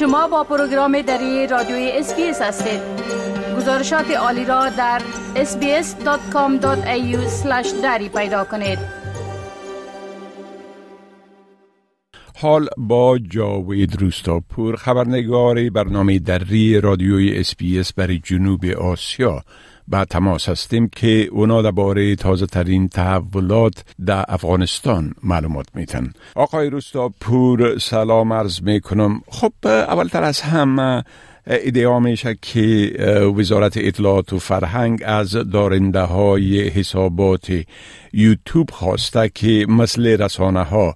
شما با پروگرام دری رادیوی SBS هستید. گزارشات عالی را در sbs.com.au دری پیدا کنید. حال با جاوید روستاپور خبرنگار برنامه دری رادیوی SBS برای جنوب آسیا. به تماس هستیم که اونا درباره تازه ترین تحولات در افغانستان معلومات میتن آقای روستاپور سلام عرض می‌کنم. خب اولتر از هم ادعا میشه که وزارت اطلاعات و فرهنگ از دارنده های حسابات یوتیوب خواسته که مثل رسانه ها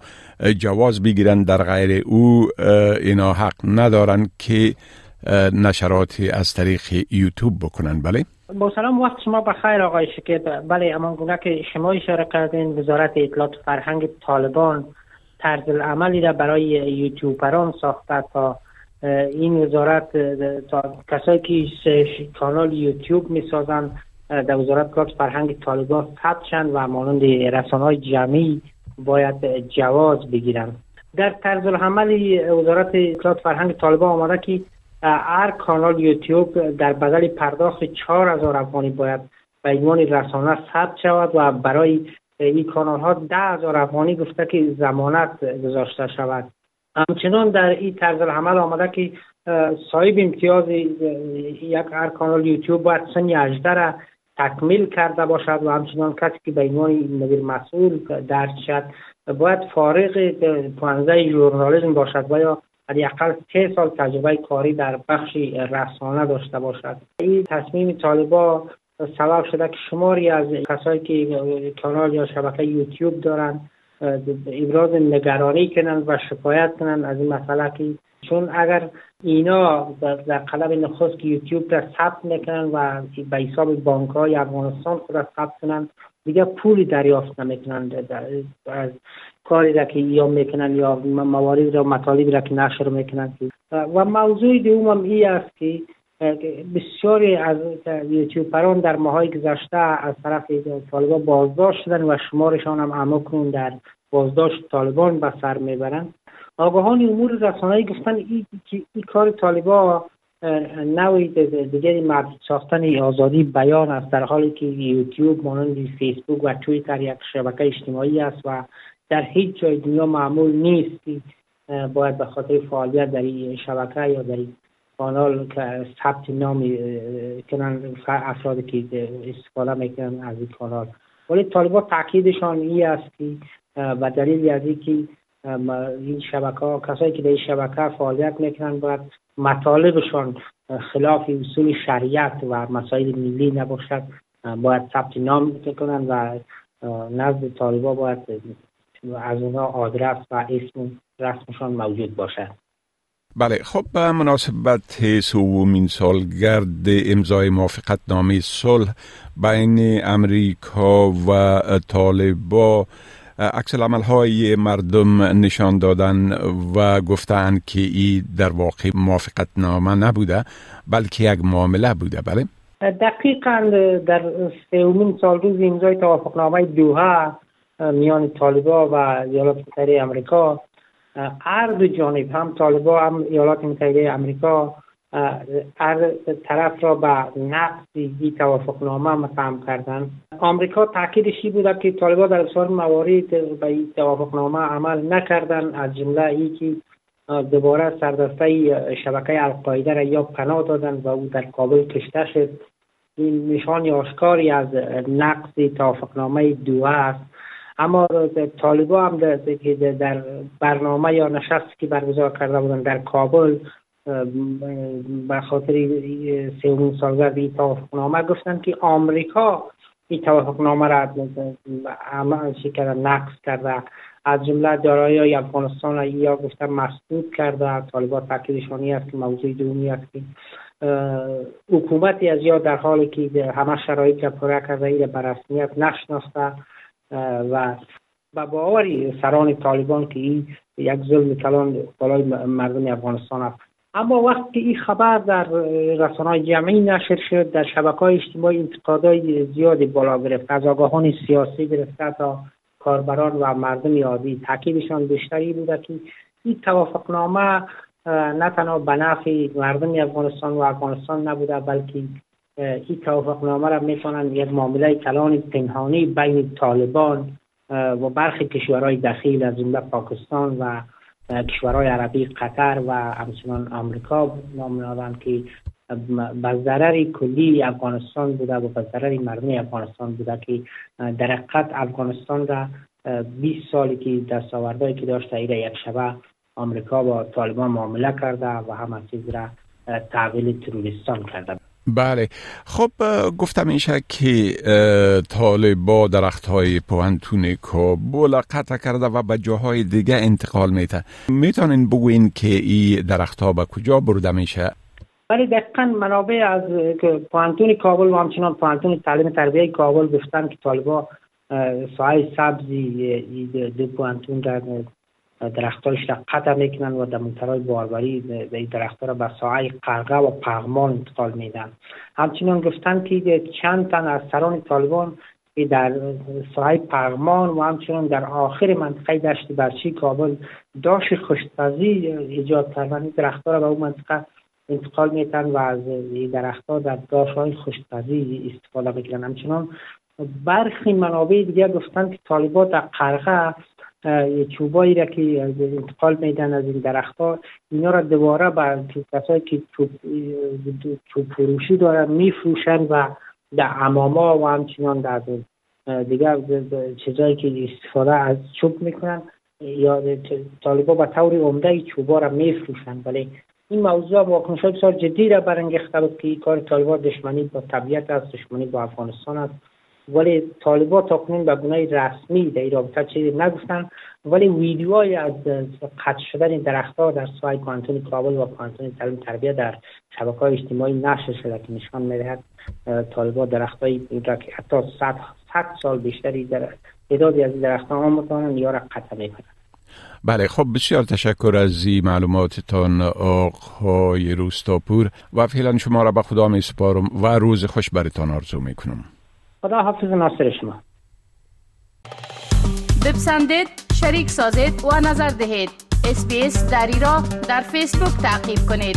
جواز بگیرن در غیر او اینا حق ندارن که نشرات از طریق یوتیوب بکنن. بله؟ با سلام وقت شما بخیر آقای شکیب. بله اما گونه که شما اشاره کردین وزارت اطلاعات فرهنگ طالبان طرز عملی را برای یوتیوبران ساخته تا این وزارت تا کسایی که کانال یوتیوب می سازن در وزارت کار فرهنگ طالبان ثبت و مانند رسانه های جمعی باید جواز بگیرن در طرز عمل وزارت اطلاعات فرهنگ طالبان آمده که هر کانال یوتیوب در بدل پرداخت چهار هزار افغانی باید به عنوان رسانه ثبت شود و برای این کانال ها ده هزار افغانی گفته که زمانت گذاشته شود. همچنان در این طرز عمل آمده که صاحب امتیاز یک هر کانال یوتیوب باید سن 18 را تکمیل کرده باشد و همچنان کسی که به عنوان مدیر مسئول درد شد باید فارغ پانزه ژورنالیسم باشد و یا حداقل سه سال تجربه کاری در بخش رسانه داشته باشد. این تصمیم طالبا سبب شده که شماری از کسایی که کانال یا شبکه یوتیوب دارند ابراز نگرانی کنند و شکایت کنند از این مسئله که چون اگر اینا در قلب نخست که یوتیوب را ثبت می‌کنن و به حساب بانک های افغانستان خود را ثبت کنند دیگه پولی دریافت نمی‌کنند از کاری را که یا می‌کنن یا موارد را مطالبی را که نشر می‌کنن. و موضوع دوم ای است که بسیاری از یوتیوبران در ماهای گذشته از طرف طالبان بازداشت شدن و شمارشان هم عمو در بازداشت طالبان به سر می‌برند. آگاهان امور رسانه‌ای گفتن ای, ای کار طالبا نوعی دیگری مرد ساختن آزادی بیان است در حالی که یوتیوب مانند فیسبوک و تویتر یک شبکه اجتماعی است و در هیچ جای دنیا معمول نیست که باید به خاطر فعالیت در این شبکه یا در این کانال که ثبت نام کنن افرادی که استفاده می‌کنن از این کانال. ولی طالبا تاکیدشان ای است که و دلیل از که این شبکه کسایی که در این شبکه فعالیت می‌کنن باید مطالبشان خلاف اصول شریعت و مسائل ملی نباشد. باید ثبت نام کنن و نزد طالبا باید از اونها آدرس و اسم رسمشان موجود باشد. بله خب به مناسبت سومین سالگرد امضای موافقت نامه صلح بین امریکا و طالبا. عکس های مردم نشان دادن و گفتن که ای در واقع موافقت نامه نبوده بلکه یک معامله بوده. بله. دقیقا در سومین سالگرد امضای توافقنامه دوها میان طالبا و ایالات متحده امریکا هر دو جانب هم طالبا هم ایالات متحده امریکا هر طرف را به نقص این توافقنامه متهم کردن آمریکا تاکیدش بوده که طالبا در بسیار موارد به این توافقنامه عمل نکردن از جمله ای که دوباره سردسته شبکه القاعده را یا پناه دادن و او در کابل کشته شد. این نشان آشکاری از نقص توافقنامه دو است. اما طالبا هم در برنامه یا نشست که برگزار کرده بودن در کابل به خاطر سومین سالگرد این توافقنامه گفتن که آمریکا این توافقنامه را عمل کرده نقص کرده. از جمله دارایی افغانستان یا گفتن مسدود کرده. طالبان تاکیدشانی است که موضوع دومی است که حکومتی از یا در حالی که همه شرایط را پره کرده ایره به رسمیت نشناسته. و به باوری سران طالبان که این یک ظلم کلان بالای مردم افغانستان است. اما وقتی این خبر در رسانه جمعی نشر شد در شبکه های اجتماعی انتقادهای زیادی بالا گرفت از آگاهان سیاسی گرفته تا کاربران و مردم عادی. تاکیدشان بیشتری بوده که این توافقنامه نه تنها به نفع مردم افغانستان و افغانستان نبوده بلکه این توافقنامه را می‌تونن یک معامله کلان پنهانی بین طالبان و برخی کشورهای دخیل از جمله پاکستان و کشورهای عربی قطر و همچنان آمریکا. نام که به ضرر کلی افغانستان بوده و به ضرر مردم افغانستان بوده که در حقیقت افغانستان را 20 سالی که دستاوردهایی که داشته ایره یک شبه آمریکا با طالبان معامله کرده و همه چیز را تحویل تروریستان کرده. بله. خب گفتم میشه که طالبا درخت های پوانتون کابل قطع کرده و به جاهای دیگه انتقال میته. می‌تونین بگوین که این درخت ها به کجا برده میشه؟ ولی دقیقا منابع از پوانتون کابل و همچنان پوانتون تعلیم تربیه کابل گفتن که طالبا سایه سبزی دو پوانتون در درختایش را قطع می‌کنن و در منطقه باربری به این درختها را به ساحه قرقه و پغمان انتقال میدن. همچنین گفتن که چند تن از سران طالبان در ساحه پغمان و همچنین در آخر منطقه دشت برچی کابل داشت خشکپزی ایجاد کردن این درختها را به اون منطقه انتقال میتن و از این درختها در داشت های خشکپزی استفاده می‌کنن. همچنان برخی منابع دیگر گفتن که طالبات در قرقه چوبایی را که انتقال میدن از این درخت ها اینا را دوباره به کسایی که چوب, چوب فروشی دارن میفروشن و در اماما و همچنان در دیگر چیزایی که استفاده از چوب می‌کنن یا طالبا به طور عمده چوبا را میفروشن. ولی این موضوع واکنش بسیار جدی را برانگیخته بود که کار طالبا دشمنی با طبیعت است دشمنی با افغانستان است. ولی طالبا تا کنون به گونه رسمی در این رابطه چیزی نگفتن. ولی ویدیوهای از قطع شدن درختها در سوای کانتون کابل و کانتون تعلیم تربیه در شبکه های اجتماعی نشر شده که نشان می‌دهد طالبا درختهایی را که حتی صد, صد سال بیشتری در تعدادی از درختها آمدن یا را قطع می‌کنند. بله خب بسیار تشکر از این معلوماتتان آقای روستاپور. و فعلا شما را به خدا می سپارم و روز خوش برتان آرزو می کنم. خدا حافظ ناصر شما. بپسندید شریک سازید و نظر دهید. اسپیس دری را در فیسبوک تعقیب کنید.